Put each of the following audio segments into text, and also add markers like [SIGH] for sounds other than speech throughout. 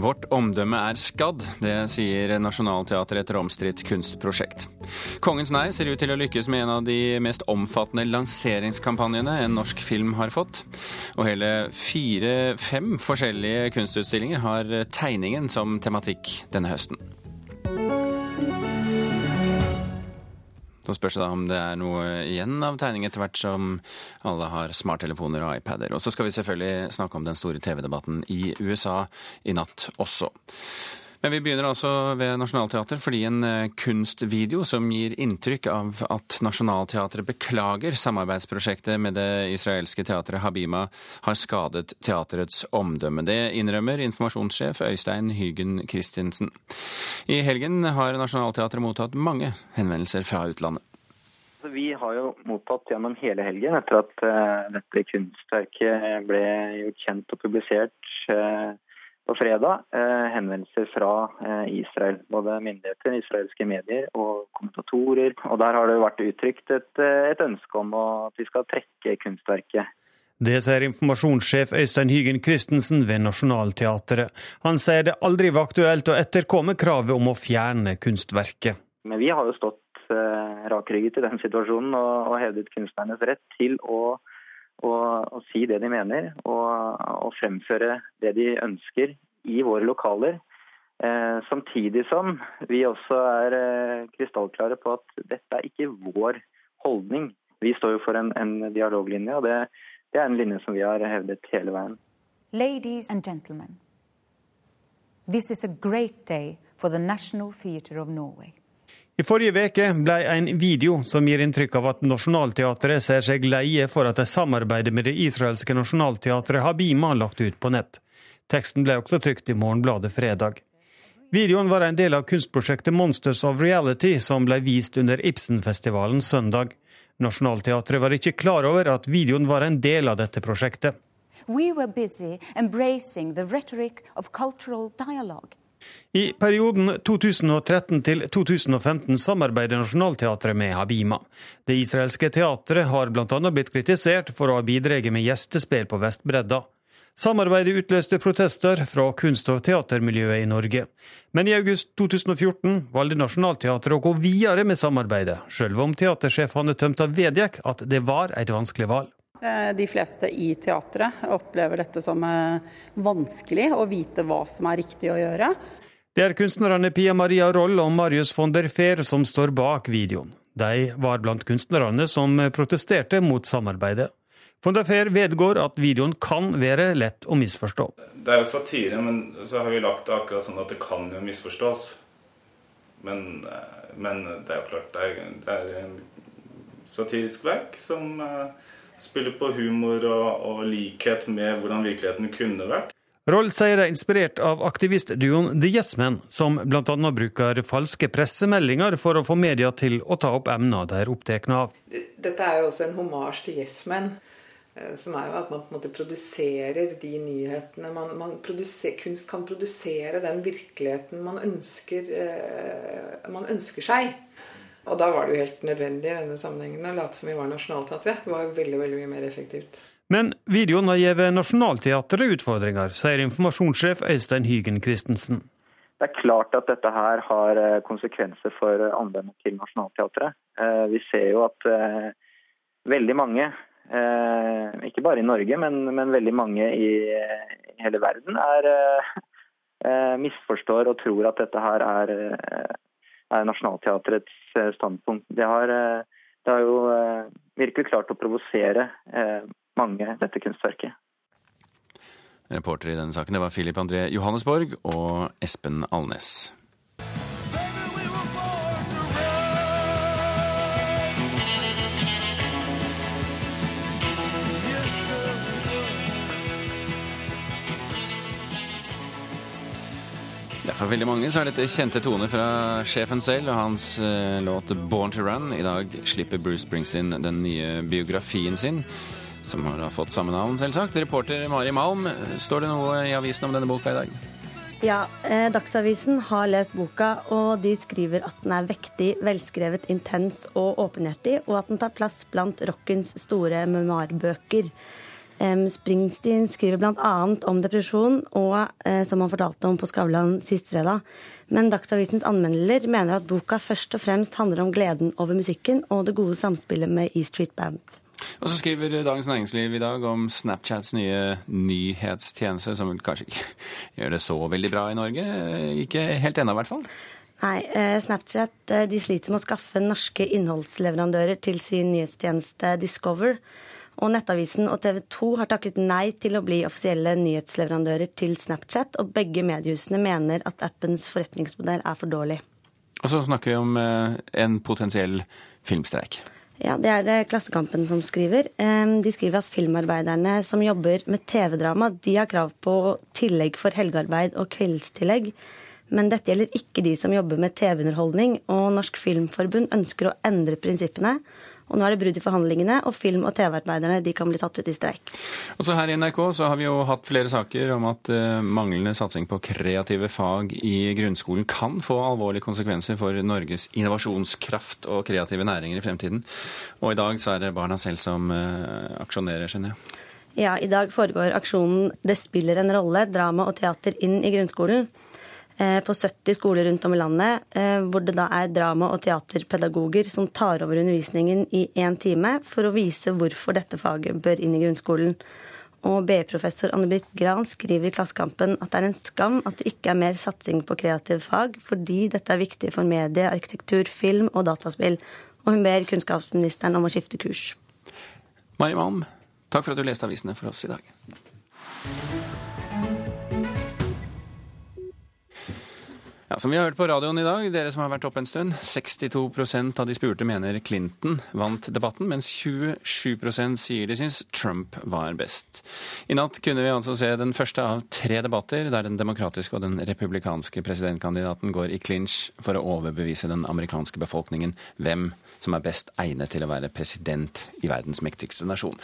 Vårt omdømme er skadd, det sier Nationaltheatret etter omstridt kunstprosjekt. Kongens nei ser ut til å lykkes med en av de mest omfattende lanseringskampanjene en norsk film har fått. Og hele fire-fem forskjellige kunstutstillinger har tegningen som tematikk denne høsten. Så spørs det om det er noe igjen av tegning etter hvert som alle har smarttelefoner og iPader. Og så skal vi selvfølgelig snakke om den store TV-debatten i USA i natt også. Men vi begynner altså ved Nationaltheatret fordi en eh, kunstvideo som gir inntrykk av at Nationaltheatret beklager samarbeidsprosjektet med det israelske teatret Habima, har skadet teaterets omdømme. Det innrømmer informasjonssjef Øystein Hygen Christensen. I helgen har Nationaltheatret mottatt mange henvendelser fra utlandet. Vi har jo mottatt gjennom hele helgen, etter at uh, dette kunstverket ble gjort kjent og publisert uh, på fredag eh, henvendelser fra eh, Israel. Både myndigheter, israelske medier og kommentatorer. Og Der har det vært uttrykt et, eh, et ønske om at vi skal trekke kunstverket. Det sier informasjonssjef Øystein Hygen Christensen ved Nationaltheatret. Han sier det aldri var aktuelt å etterkomme kravet om å fjerne kunstverket. Men vi har jo stått rakrygget i den situasjonen og, og hevdet kunstnernes rett til å og, og si det de mener, og, og, fremføre det de ønsker i våre lokaler. Eh, samtidig som vi også er eh, krystallklare på at dette er ikke vår holdning. Vi står jo for en, en dialoglinje, og det, det, er en linje som vi har hevdet hele veien. Ladies and gentlemen, this is a great day for the National Theatre of Norway. I forrige veke ble en video som gir inntrykk av at Nationaltheatret ser seg leie for at de samarbeider med det israelske nasjonalteatret Habima lagt ut på nett. Teksten ble også trykt i Morgenbladet fredag. Videoen var en del av kunstprosjektet Monsters of Reality, som ble vist under Ibsenfestivalen søndag. Nationaltheatret var ikke klar over at videoen var en del av dette prosjektet. We were busy embracing the rhetoric of cultural dialogue. I perioden 2013 til 2015 samarbeider Nationaltheatret med Habima. Det israelske teatret har bl.a. blitt kritisert for å ha bidratt med gjestespill på Vestbredda. Samarbeidet utløste protester fra kunst- og teatermiljøet i Norge. Men i august 2014 valgte Nationaltheatret å gå videre med samarbeidet, sjøl om teatersjef Hanne Tømta vedgikk at det var et vanskelig valg. Eh, de fleste i teatret opplever dette som eh, vanskelig å vite hva som er riktig å gjøre. Det er kunstnerne Pia Maria Roll og Marius von der Fehr som står bak videoen. De var blant kunstnerne som protesterte mot samarbeidet. Von der Fehr vedgår at videoen kan være lett å misforstå. Det er jo satire, men så har vi lagt det akkurat sånn at det kan jo misforstås. Men, eh, men det er jo klart, det er, det er en satirisk verk som spiller på humor og, og likhet med hvordan virkeligheten kunne vært. Roll sier er inspirert av aktivistduoen The Yes Men, som bl.a. bruker falske pressemeldinger for å få media til å ta opp emner de er opptatt av. Dette er jo også en homasj til Yes Men. Eh, som er jo at man på en måte produserer de nyhetene man, man produser, Kunst kan produsere den virkeligheten man ønsker, eh, man ønsker seg. Og da var det jo helt nødvendig i denne sammenhengen å late som vi var Nationaltheatret. Det var jo veldig, veldig mye mer effektivt. Men videoen har gitt Nationaltheatret utfordringer, sier informasjonssjef Øystein Hygen Christensen. Det er klart at dette her har eh, konsekvenser for anvendelsen til Nationaltheatret. Eh, vi ser jo at eh, veldig mange, ikke bare i Norge, men, men veldig mange i hele verden, er, misforstår og tror at dette her er er Nationaltheatrets eh, standpunkt. Det har, eh, det har jo eh, virkelig klart å provosere mange, dette kunstverket. Reporter i denne saken det var Filip André Johannesborg og Espen Alnes. For veldig mange så er dette kjente toner fra sjefen selv og hans eh, låt 'Born to Run'. I dag slipper Bruce Springsteen den nye biografien sin, som har fått samme navn, selvsagt. Reporter Mari Malm, står det noe i avisen om denne boka i dag? Ja, eh, Dagsavisen har lest boka, og de skriver at den er vektig, velskrevet, intens og åpenhjertig, og at den tar plass blant rockens store memoarbøker. Springsteen skriver bl.a. om depresjon, og eh, som han fortalte om på Skavlan sist fredag. Men Dagsavisens anmelder mener at boka først og fremst handler om gleden over musikken og det gode samspillet med E Street Band. Og så skriver Dagens Næringsliv i dag om Snapchats nye nyhetstjeneste, som kanskje ikke [LAUGHS] gjør det så veldig bra i Norge. Ikke helt ennå, i hvert fall. Nei, eh, Snapchat de sliter med å skaffe norske innholdsleverandører til sin nyhetstjeneste Discover. Og Nettavisen og TV 2 har takket nei til å bli offisielle nyhetsleverandører til Snapchat, og begge mediehusene mener at appens forretningsmodell er for dårlig. Og så snakker vi om en potensiell filmstreik. Ja, Det er det Klassekampen som skriver. De skriver at filmarbeiderne som jobber med TV-drama, de har krav på tillegg for helgearbeid og kveldstillegg. Men dette gjelder ikke de som jobber med TV-underholdning, og Norsk Filmforbund ønsker å endre prinsippene. Og nå er det brudd i forhandlingene, og film- og TV-arbeiderne de kan bli tatt ut i streik. Og så Her i NRK så har vi jo hatt flere saker om at uh, manglende satsing på kreative fag i grunnskolen kan få alvorlige konsekvenser for Norges innovasjonskraft og kreative næringer i fremtiden. Og i dag så er det barna selv som uh, aksjonerer, skjønner jeg. Ja, i dag foregår aksjonen 'Det spiller en rolle drama og teater inn i grunnskolen' på 70 skoler rundt om i landet, hvor det da er drama- og teaterpedagoger som tar over undervisningen i én time for å vise hvorfor dette faget bør inn i grunnskolen. Og BI-professor Anne-Britt Gran skriver i Klassekampen at det er en skam at det ikke er mer satsing på kreative fag, fordi dette er viktig for medie, arkitektur, film og dataspill. Og hun ber kunnskapsministeren om å skifte kurs. Mari Malm, takk for at du leste avisene for oss i dag. Ja, Som vi har hørt på radioen i dag, dere som har vært oppe en stund, 62% av de spurte mener Clinton vant debatten, mens 27% sier de syns Trump var best. I natt kunne vi altså se den første av tre debatter der den demokratiske og den republikanske presidentkandidaten går i clinch for å overbevise den amerikanske befolkningen hvem som er best egnet til å være president i verdens mektigste nasjon.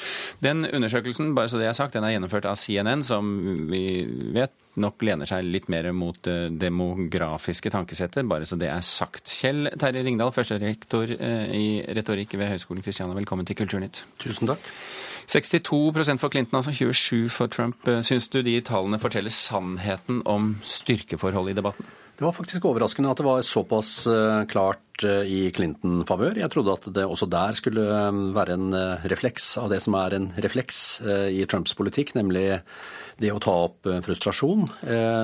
Den undersøkelsen bare så det er sagt, den er gjennomført av CNN, som vi vet nok lener seg litt mer mot demografiske tankesetter, bare så det er sagt. Kjell Terje Ringdal, førsterektor i retorikk ved Høgskolen Kristiania, velkommen til Kulturnytt. Tusen takk. 62% for Clinton, altså 27 for Trump. Syns du de tallene forteller sannheten om styrkeforholdet i debatten? Det var faktisk overraskende at det var såpass klart i Clinton-favør. Jeg trodde at det også der skulle være en refleks av det som er en refleks i Trumps politikk, nemlig det å ta opp frustrasjon.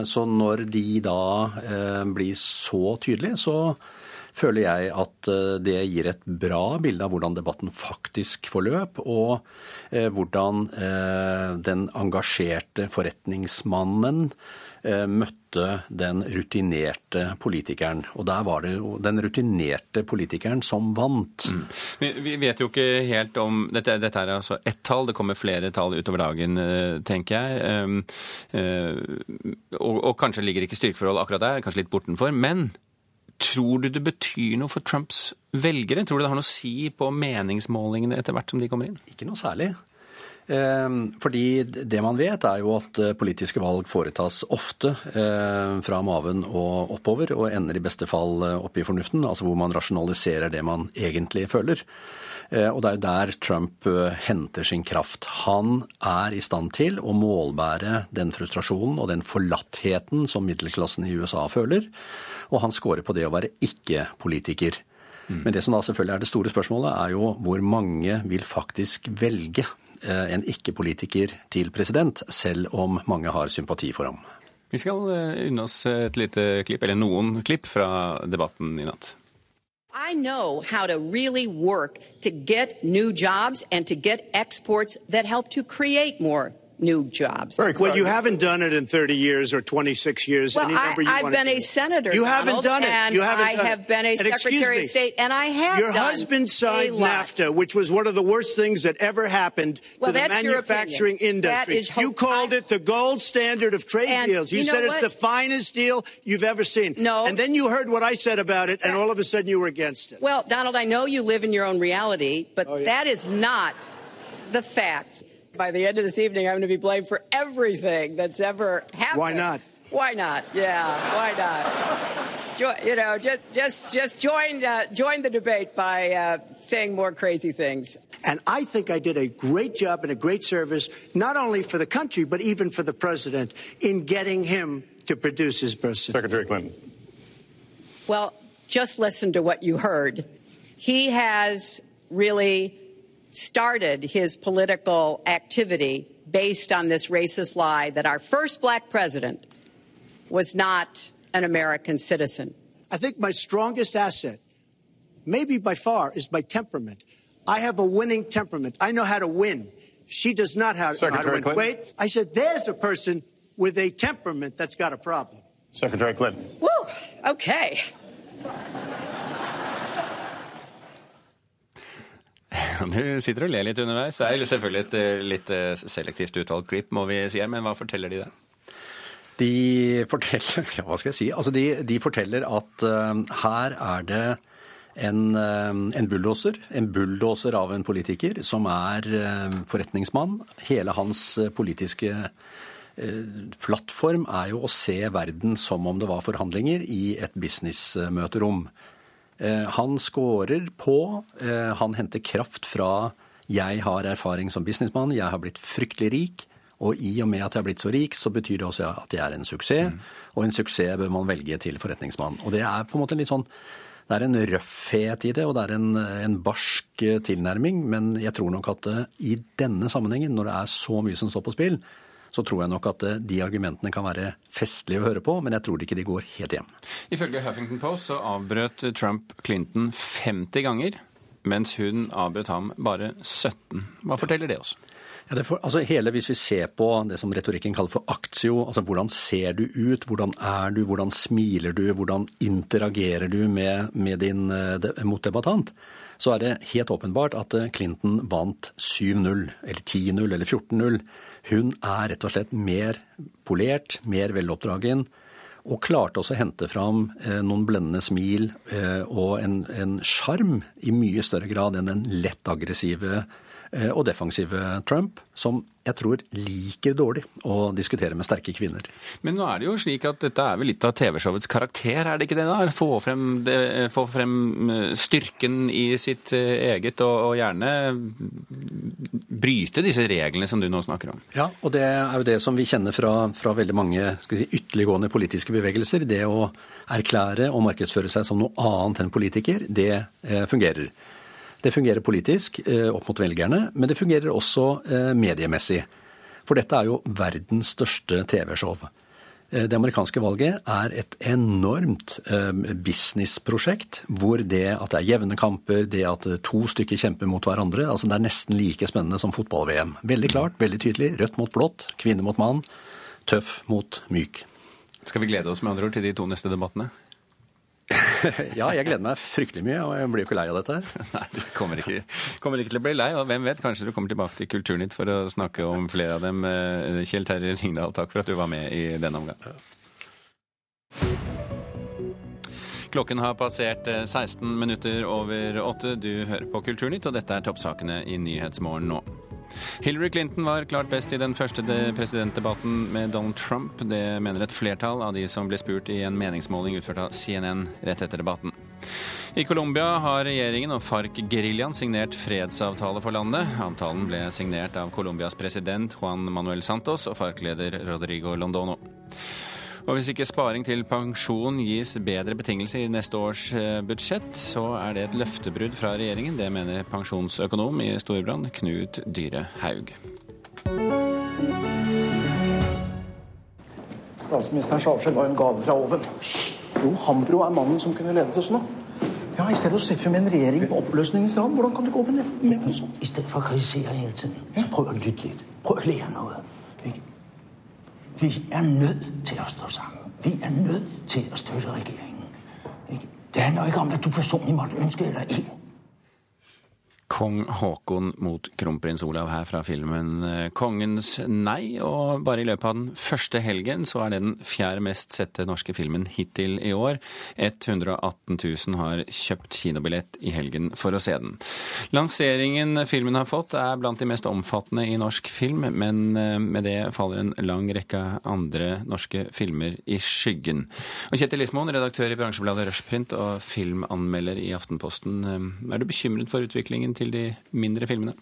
Så når de da blir så tydelige, så føler jeg at det gir et bra bilde av hvordan debatten faktisk forløp, og hvordan den engasjerte forretningsmannen møtte den rutinerte politikeren. Og der var det jo den rutinerte politikeren som vant. Mm. Vi vet jo ikke helt om Dette, dette er altså ett tall, det kommer flere tall utover dagen, tenker jeg. Og, og kanskje ligger ikke styrkeforhold akkurat der, kanskje litt bortenfor. Men tror du det betyr noe for Trumps velgere? Tror du det har noe å si på meningsmålingene etter hvert som de kommer inn? Ikke noe særlig. Fordi det man vet, er jo at politiske valg foretas ofte fra maven og oppover, og ender i beste fall opp i fornuften, altså hvor man rasjonaliserer det man egentlig føler. Og det er jo der Trump henter sin kraft. Han er i stand til å målbære den frustrasjonen og den forlattheten som middelklassen i USA føler, og han scorer på det å være ikke-politiker. Men det som da selvfølgelig er det store spørsmålet, er jo hvor mange vil faktisk velge en ikke-politiker til president, selv om mange har sympati for ham. Vi skal unne oss et lite klipp, eller noen klipp, fra debatten i natt. I know how to really work to get new jobs and to get exports that help to create more new jobs. Right. Well, you haven't done it in 30 years or 26 years. Well, I, you I've been a senator. You haven't done it. And you haven't I have it. been a And secretary of state, and I have Your husband signed. NAFTA, which was one of the worst things that ever happened Well, to the that's your manufacturing industry. is you called it the gold standard of trade deals. You, you know said it's what? the finest deal you've ever seen. No. And then you heard what I said about it, and all of a sudden you were against it. Well, Donald, I know you live in your own reality, but Oh, yeah. that is not the fact. By the end of this evening, I'm going to be blamed for everything that's ever happened. Why not? Why not? Yeah, why not? you know, just just just join uh, join the debate by uh, saying more crazy things. And I think I did a great job and a great service, not only for the country, but even for the president in getting him to produce his birth certificate. Secretary Clinton. Well, just listen to what you heard. He has really started his political activity based on this racist lie that our first black president was not an American citizen. I think my strongest asset, maybe by far, is my temperament. I have a winning temperament. I know how to win. She does not have, know how to win. Clinton. Wait, I said there's a person with a temperament that's got a problem. Secretary Clinton. Woo, okay. [LAUGHS] Du sitter og ler litt underveis. Det er selvfølgelig et eh, litt eh, selektivt utvalgt klipp, må vi si her, men hva forteller de deg? De forteller [LAUGHS] ja, hva skal jeg si? Altså, de, de forteller at uh, her er det en, en bulldoser, en bulldoser av en politiker, som er forretningsmann. Hele hans politiske plattform er jo å se verden som om det var forhandlinger i et businessmøterom. Han scorer på, han henter kraft fra 'jeg har erfaring som businessmann, jeg har blitt fryktelig rik'. Og i og med at jeg har blitt så rik, så betyr det også at jeg er en suksess. Mm. Og en suksess bør man velge til forretningsmann. Og det er på en måte litt sånn det er en røffhet i det, og det er en, en barsk tilnærming. Men jeg tror nok at eh, i denne sammenhengen, når det er så mye som står på spill, så tror jeg nok at eh, de argumentene kan være festlige å høre på, men jeg tror ikke de går helt hjem. Ifølge Huffington Post så avbrøt Trump Clinton 50 ganger, mens hun avbrøt ham bare 17. Hva forteller det oss? Ja, for, altså hele, Hvis vi ser på det som retorikken kaller for aktio, altså hvordan ser du ut, hvordan er du, hvordan smiler du, hvordan interagerer du med, med din de, motdebattant, så er det helt åpenbart at eh, Clinton vant 7-0, eller 10-0, eller 14-0. Hun er rett og slett mer polert, mer veloppdragen. Og klarte også å hente fram eh, noen blendende smil eh, og en sjarm i mye større grad enn den lett aggressive og defensive Trump, som jeg tror liker dårlig å diskutere med sterke kvinner. Men nå er det jo slik at dette er vel litt av TV-showets karakter, er det ikke det da? Få frem, det, få frem eh, styrken i sitt eh, eget, og, og, gjerne bryte disse reglene som du nå snakker om. Ja, og det er jo det som vi kjenner fra, fra veldig mange si, ytterliggående politiske bevegelser. Det å erklære og markedsføre seg som noe annet enn politiker, det eh, fungerer. Det fungerer politisk eh, opp mot velgerne, men det fungerer også eh, mediemessig. For dette er jo verdens største TV-show. Eh, det amerikanske valget er et enormt businessprosjekt, hvor det at det er jevne kamper, det at to stykker kjemper mot hverandre, altså det er nesten like spennende som fotball-VM. Veldig klart, veldig tydelig. Rødt mot blått, kvinne mot mann, tøff mot myk. Skal vi glede oss med andre ord til de to neste debattene? [LAUGHS] ja, jeg gleder meg fryktelig mye, og jeg blir jo ikke lei av dette her. [LAUGHS] Nei, du kommer ikke, kommer ikke, til å bli lei, og hvem vet, kanskje du kommer tilbake til Kulturnytt for å snakke om flere av dem. Eh, Kjell Terje Ringdal, takk for at du var med i denne omgang. Klokken har passert 16 eh, minutter over åtte. Du hører på Kulturnytt, og dette er toppsakene i Nyhetsmorgen nå. Hillary Clinton var klart best i den første presidentdebatten med Donald Trump. Det mener et flertall av de som ble spurt i en meningsmåling utført av CNN rett etter debatten. I Colombia har regjeringen og FARC-geriljaen signert fredsavtale for landet. Avtalen ble signert av Colombias president Juan Manuel Santos og FARC-leder Rodrigo Londono. Og hvis ikke sparing til pensjon gis bedre betingelser i neste års eh, budsjett, så er det et løftebrudd fra regjeringen. Det mener pensjonsøkonom i Storbrann, Knut Dyre Haug. Statsministerens avskjed var en gave fra oven. Jo, Hambro er mannen som kunne ledet oss nå. Ja, I stedet sitter vi med en regjering på oppløsningens rand. Hvordan kan du gå med, med på sånt? I stedet for å kritisere hele tiden, så prøv å lytte litt. Prøv å lære noe. Vi er nødt til å stå sammen. Vi er nødt til å støtte regjeringen. Det handler ikke om hva du personlig måtte ønske eller ikke. Kong Haakon mot kronprins Olav her fra filmen eh, 'Kongens nei'. Og bare i løpet av den første helgen så er det den fjerde mest sette norske filmen hittil i år. 118 000 har kjøpt kinobillett i helgen for å se den. Lanseringen filmen har fått er blant de mest omfattende i norsk film, men eh, med det faller en lang rekke andre norske filmer i skyggen. Og Kjetil Lismoen, redaktør i bransjebladet Rushprint og filmanmelder i Aftenposten. eh, Er du bekymret for utviklingen til til de mindre filmene?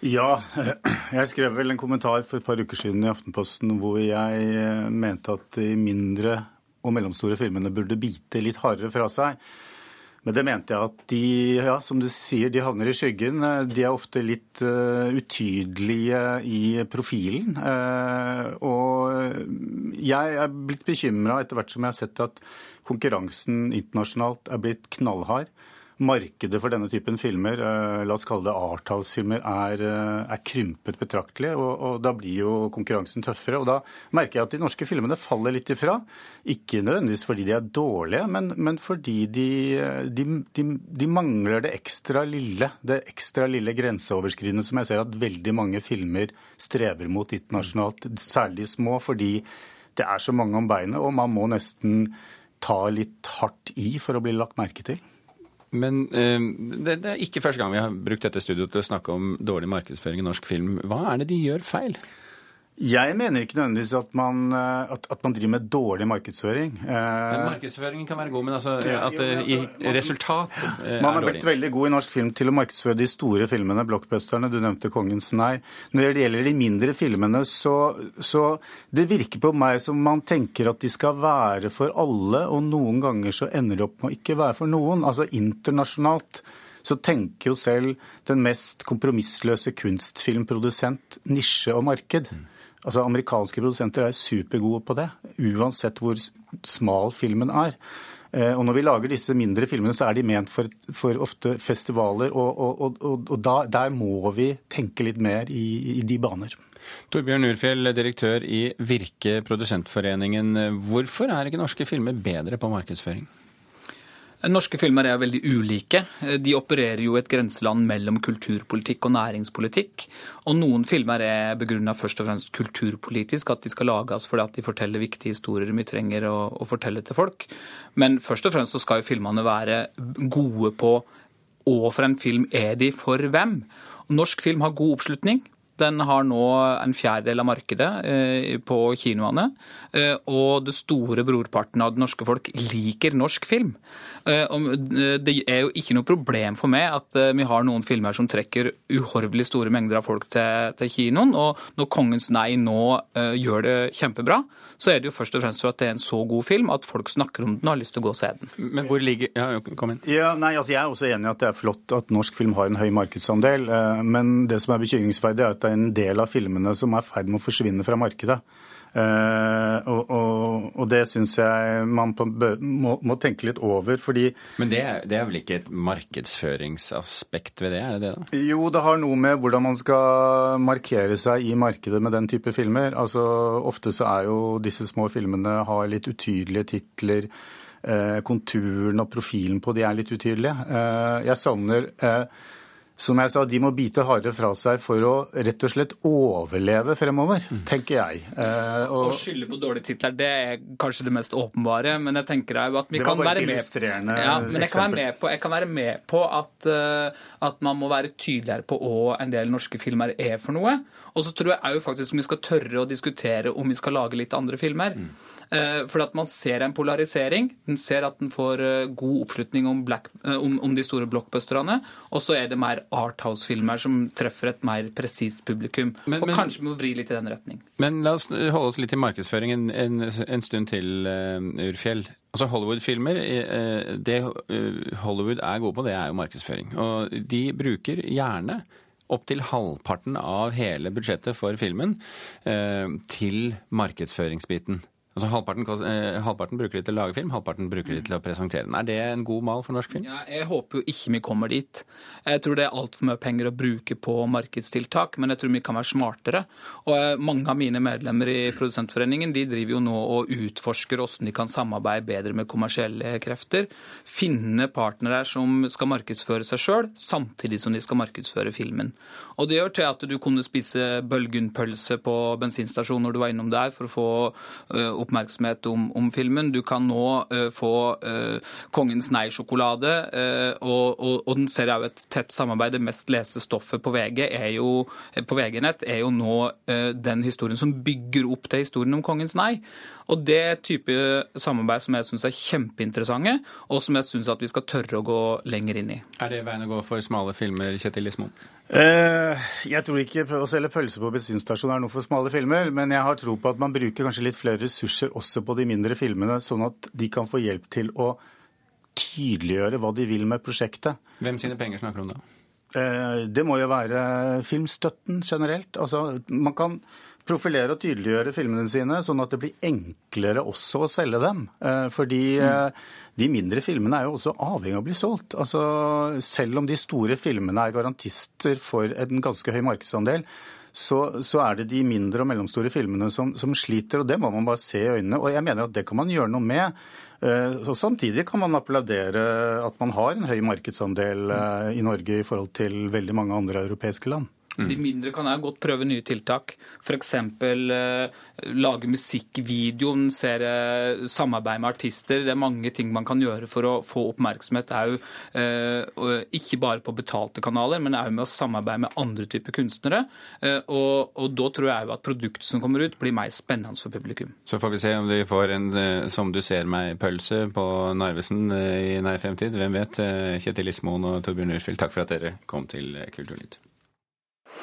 Ja, [CLEARS THROAT] jeg skrev vel en kommentar for et par uker siden i Aftenposten hvor jeg eh, mente at de mindre og mellomstore filmene burde bite litt hardere fra seg. Men det mente jeg at de, ja, som du sier, de havner i skyggen. De er ofte litt uh, utydelige i profilen. Uh, og jeg er blitt bekymra etter hvert som jeg har sett at konkurransen internasjonalt er blitt knallhard markedet for denne typen filmer, eh, la oss kalle det Arthouse-filmer, er, eh, er, krympet betraktelig. Og, og, da blir jo konkurransen tøffere. Og da merker jeg at de norske filmene faller litt ifra. Ikke nødvendigvis fordi de er dårlige, men, men fordi de, de, de, de, mangler det ekstra lille. Det ekstra lille grenseoverskridende som jeg ser at veldig mange filmer strever mot internasjonalt. Særlig små, fordi det er så mange om beinet, og man må nesten ta litt hardt i for å bli lagt merke til. Men eh, det, det, er ikke første gang vi har brukt dette studioet til å snakke om dårlig markedsføring i norsk film. Hva er det de gjør feil? Jeg mener ikke nødvendigvis at man, eh, at, at man driver med dårlig markedsføring. Men eh, markedsføringen kan være god, men altså, at det i resultat er dårlig. Man har blitt veldig god i norsk film til å markedsføre de store filmene, blockbusterne. Du nevnte 'Kongens nei'. Når det gjelder de mindre filmene, så, så det virker på meg som man tenker at de skal være for alle, og noen ganger så ender de opp med å ikke være for noen. Altså internasjonalt så tenker jo selv den mest kompromissløse kunstfilmprodusent nisje og marked. Mm. Altså, Amerikanske produsenter er supergode på det, uansett hvor smal filmen er. Eh, og når vi lager disse mindre filmene, så er de ment for, for ofte festivaler, og, og, og, og da, der må vi tenke litt mer i, i de baner. Torbjørn Urfjell, direktør i Virke Produsentforeningen. Hvorfor er ikke norske filmer bedre på markedsføring? Norske filmer er veldig ulike. De opererer jo et grenseland mellom kulturpolitikk og næringspolitikk. Og noen filmer er begrunna først og fremst kulturpolitisk, at de skal lages fordi at de forteller viktige historier vi trenger å, å, fortelle til folk. Men først og fremst så skal jo filmene være gode på hva for en film er de for hvem. Norsk film har god oppslutning. Den har nå en fjerdedel av markedet eh, på kinoene. Eh, og det store brorparten av det norske folk liker norsk film. Eh, det er jo ikke noe problem for meg at vi har noen filmer som trekker uhorvelig store mengder av folk til, til kinoen. Og når 'Kongens nei' nå gjør det kjempebra, så er det jo først og fremst for at det er en så god film at folk snakker om den og har lyst til å gå og se den. Men hvor ligger Ja, kom inn. Ja, nei, altså Jeg er også enig i at det er flott at norsk film har en høy markedsandel. Men det som er bekymringsverdig, er at det er en del av filmene som er i ferd med å forsvinne fra markedet. Uh, og, og, og, det syns jeg man må, må, tenke litt over, fordi Men det er, det er, vel ikke et markedsføringsaspekt ved det, er det det? da? Jo, det har noe med hvordan man skal markere seg i markedet med den type filmer. Altså, Ofte så er jo disse små filmene har litt utydelige titler. Uh, konturen og profilen på de er litt utydelige. Uh, jeg savner som jeg sa, de må bite hardere fra seg for å rett og slett overleve fremover, mm. tenker jeg. Eh, og... Å skylde på dårlige titler, det er kanskje det mest åpenbare, men jeg tenker jo at vi kan være med ja, men jeg kan være med på, kan være med på at, uh, at, man må være tydeligere på hva en del norske filmer er for noe. Og så tror jeg òg faktisk vi skal tørre å diskutere om vi skal lage litt andre filmer. Mm. Uh, for at man ser en polarisering. Den ser at den får uh, god oppslutning om, black, om, om de store blockbusterne, og så er det mer Arthouse-filmer som treffer et mer presist publikum. Men, og kanskje må vri litt i den retning. Men la oss holde oss litt i markedsføring en, en, en stund til, Urfjell. Altså Hollywood-filmer, det Hollywood er gode på, det er jo markedsføring. Og de bruker gjerne opptil halvparten av hele budsjettet for filmen til markedsføringsbiten. Altså halvparten, eh, halvparten, bruker de til å lage film, halvparten bruker de til å presentere den. Er det en god mal for norsk film? Ja, jeg håper jo ikke vi kommer dit. Jeg tror det er altfor mye penger å bruke på markedstiltak, men jeg tror vi kan være smartere. Og eh, mange av mine medlemmer i Produsentforeningen de driver jo nå og utforsker hvordan de kan samarbeide bedre med kommersielle krefter. Finne partnere som skal markedsføre seg sjøl, samtidig som de skal markedsføre filmen. Og det gjør til at du kunne spise bølgunpølse på bensinstasjonen når du var innom der for å få uh, oppmerksomhet om, om filmen. Du kan nå uh, få uh, Kongens nei-sjokolade, og, og, og, den ser jeg jo et tett samarbeid. Det mest leste stoffet på VG er jo, på VG-nett er jo nå den historien som bygger opp til historien om Kongens nei. Og det type samarbeid som jeg syns er kjempeinteressante, og som jeg syns at vi skal tørre å gå lenger inn i. Er det veien å gå for smale filmer, Kjetil Lismoen? jeg tror ikke å selge pølse på bensinstasjon er noe for smale filmer, men jeg har tro på at man bruker kanskje litt flere ressurser også på de mindre filmene, sånn at de kan få hjelp til å tydeliggjøre hva de vil med prosjektet. Hvem sine penger snakker du om da? Det må jo være filmstøtten generelt. Altså, man kan profilere og tydeliggjøre filmene sine, sånn at det blir enklere også å selge dem. Fordi mm. de mindre filmene er jo også avhengig av å bli solgt. Altså, selv om de store filmene er garantister for en ganske høy markedsandel, så, så, er det de mindre og mellomstore filmene som, som, sliter, og det må man bare se i øynene. Og jeg mener at det kan man gjøre noe med. Så Samtidig kan man applaudere at man har en høy markedsandel i Norge i forhold til veldig mange andre europeiske land. Mm. De mindre kan jeg godt prøve nye tiltak. F.eks. Eh, lage musikkvideoen, serie, samarbeid med artister. Det er mange ting man kan gjøre for å få oppmerksomhet. Det er jo eh, ikke bare på betalte kanaler, men òg med å samarbeide med andre typer kunstnere. Eh, og, og, da tror jeg jo at produktet som kommer ut, blir mer spennende for publikum. Så får vi se om vi får en eh, Som du ser meg-pølse på Narvesen eh, i nær fremtid. Hvem vet? Eh, Kjetil Ismoen og Torbjørn Urfjell, takk for at dere kom til Kulturnytt.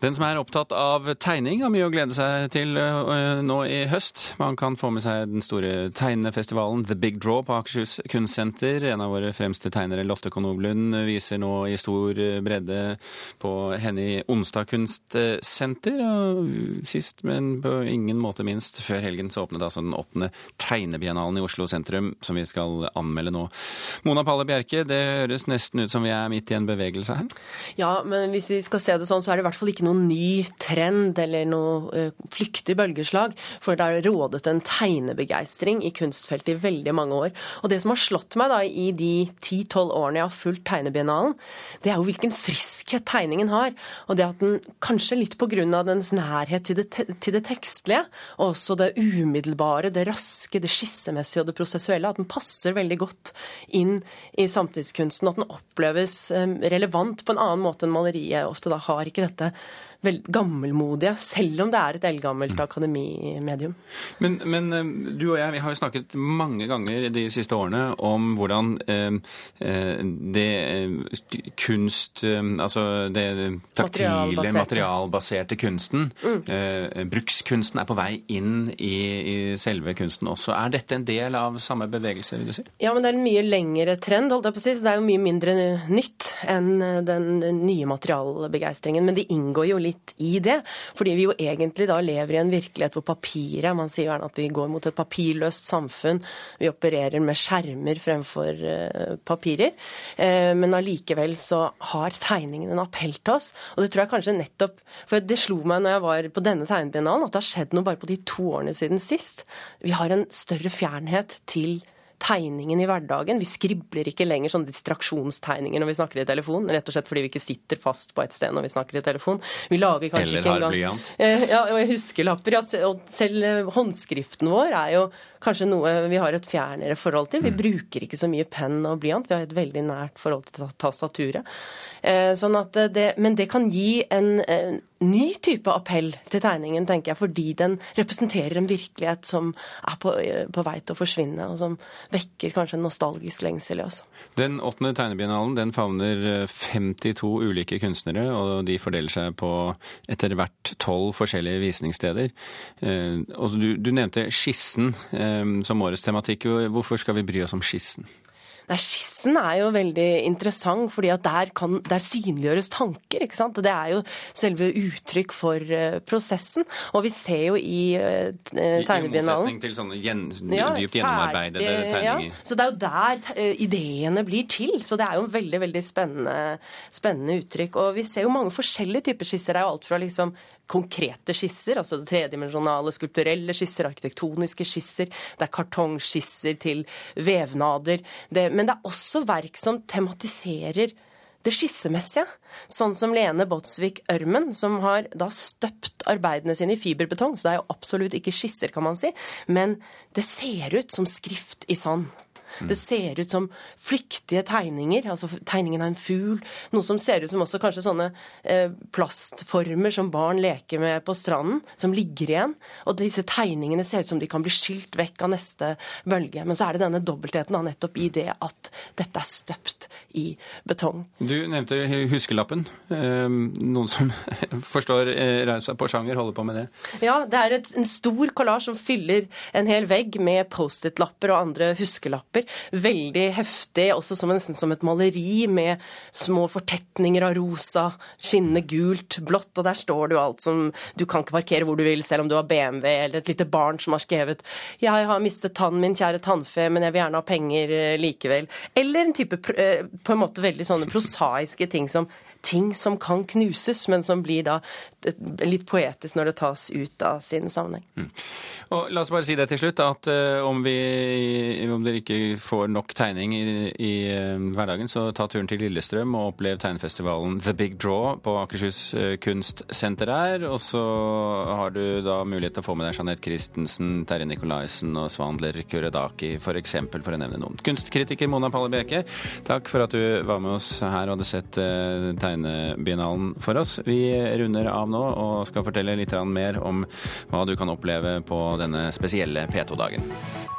Den som er opptatt av tegning, har mye å glede seg til uh, nå i høst. Man kan få med seg den store tegnefestivalen The Big Draw på Akershus kunstsenter. En av våre fremste tegnere, Lotte Konoblund, viser nå i stor bredde på henne i Onsdag kunstsenter. Og sist, men på ingen måte minst, før helgen så åpnet altså den åttende tegnebiennalen i Oslo sentrum, som vi skal anmelde nå. Mona Palle Bjerke, det høres nesten ut som vi er midt i en bevegelse her? Ja, men hvis vi skal se det sånn, så er det i hvert fall ikke noe noen ny trend eller noe uh, flyktig bølgeslag. For det har rådet en tegnebegeistring i kunstfeltet i veldig mange år. Og det som har slått meg da i de ti-tolv årene jeg har fulgt Tegnebiennalen, det er jo hvilken friskhet tegningen har. Og det at den kanskje litt av dens nærhet til det, til det tekstlige, og også det umiddelbare, det raske, det skissemessige og det prosessuelle, at den passer veldig godt inn i samtidskunsten. At den oppleves um, relevant på en annen måte enn maleriet ofte da har ikke dette gammelmodige, selv om det er et eldgammelt mm. akademimedium. Men, men, eh, du og jeg vi har jo snakket mange ganger de siste årene om hvordan eh, eh det eh, kunst Altså det taktile, materialbaserte kunsten, mm. eh, brukskunsten, er på vei inn i, i, selve kunsten også. Er dette en del av samme bevegelse, vil du si? Ja, men det er en mye lengre trend, holdt jeg på å si. Så det er jo mye mindre nytt enn den nye materialbegeistringen. Men det inngår jo litt i det. Fordi vi jo egentlig da lever i en virkelighet hvor papiret Man sier gjerne at vi går mot et papirløst samfunn. Vi opererer med skjermer fremfor uh, papirer. Uh, men allikevel så har tegningen en appell til oss. Og det tror jeg kanskje nettopp For det slo meg når jeg var på denne tegnebiennalen, at det har skjedd noe bare på de to årene siden sist. Vi har en større fjernhet til tegningen i hverdagen. Vi skribler ikke lenger sånne distraksjonstegninger når vi snakker i telefon, rett og slett fordi vi ikke sitter fast på et sted når vi snakker i telefon. Vi lager kanskje Eller ikke engang blyant. Eh, ja, og huskelapper. Ja, og selv eh, håndskriften vår er jo kanskje noe vi har et fjernere forhold til. Vi mm. bruker ikke så mye penn og blyant, vi har et veldig nært forhold til tastaturet. Eh, sånn det, men det kan gi en, en, ny type appell til tegningen, tenker jeg, fordi den representerer en virkelighet som er på, på vei til å forsvinne, og som vekker kanskje en nostalgisk lengsel i oss. Den åttende tegnebiennalen den favner 52 eh, ulike kunstnere, og de fordeler seg på etter hvert tolv forskjellige visningssteder. Og du, du nevnte skissen som årets tematikk. Hvorfor skal vi bry oss om skissen? Nei, Skissen er jo veldig interessant, fordi at der, kan, der synliggjøres tanker. ikke sant? Det er jo selve uttrykk for uh, prosessen. Og vi ser jo i uh, tegnebiennalen I motsetning til sånne gjen, ja, dypt gjennomarbeidede ferdig, tegninger. Ja. Så det er jo der uh, ideene blir til. Så det er jo en veldig veldig spennende, spennende uttrykk. Og vi ser jo mange forskjellige typer skisser. Det er jo alt fra liksom konkrete skisser, altså tredimensjonale skulpturelle skisser, arkitektoniske skisser, det er kartongskisser til vevnader. Det, men det er også verk som tematiserer det skissemessige. Sånn som Lene Botsvik Ørmen, som har da støpt arbeidene sine i fiberbetong. Så det er jo absolutt ikke skisser, kan man si. Men det ser ut som skrift i sand. Det ser ut som flyktige tegninger, altså tegningen av en fugl. Noe som ser ut som også kanskje sånne eh, plastformer som barn leker med på stranden, som ligger igjen. Og disse tegningene ser ut som de kan bli skylt vekk av neste bølge. Men så er det denne dobbeltheten da, nettopp i det at dette er støpt i betong. Du nevnte huskelappen. Ehm, noen som [LAUGHS] forstår eh, reisa på sjanger, holder på med det? Ja, det er et, en stor kollasj som fyller en hel vegg med Post-It-lapper og andre huskelapper. Veldig heftig, også som, nesten som et maleri med små fortetninger av rosa, skinnende gult, blått, og der står jo alt som Du kan ikke parkere hvor du vil, selv om du har BMW, eller et lite barn som har skrevet 'Jeg har mistet tannen min, kjære tannfe, men jeg vil gjerne ha penger eh, likevel'. Eller en type eh, på en måte veldig sånne prosaiske ting som ting som kan knuses, men som blir da litt poetisk når det tas ut av sin sammenheng. Mm. Og La oss bare si det til slutt, at uh, om, vi, om dere ikke får nok tegning i, i uh, hverdagen, så ta turen til Lillestrøm og opplev tegnefestivalen The Big Draw på Akershus uh, kunstsenter her. Og så har du da mulighet til å få med deg Jeanette Christensen, Terje Nikolaisen og Svandler Kuredaki, f.eks., for, eksempel, for å nevne noen. Kunstkritiker Mona Palle Bjerke, takk for at du var med oss her og hadde sett uh, tegnebiennalen for oss. Vi runder av nå og skal fortelle litt mer om hva du kan oppleve på denne spesielle P2-dagen.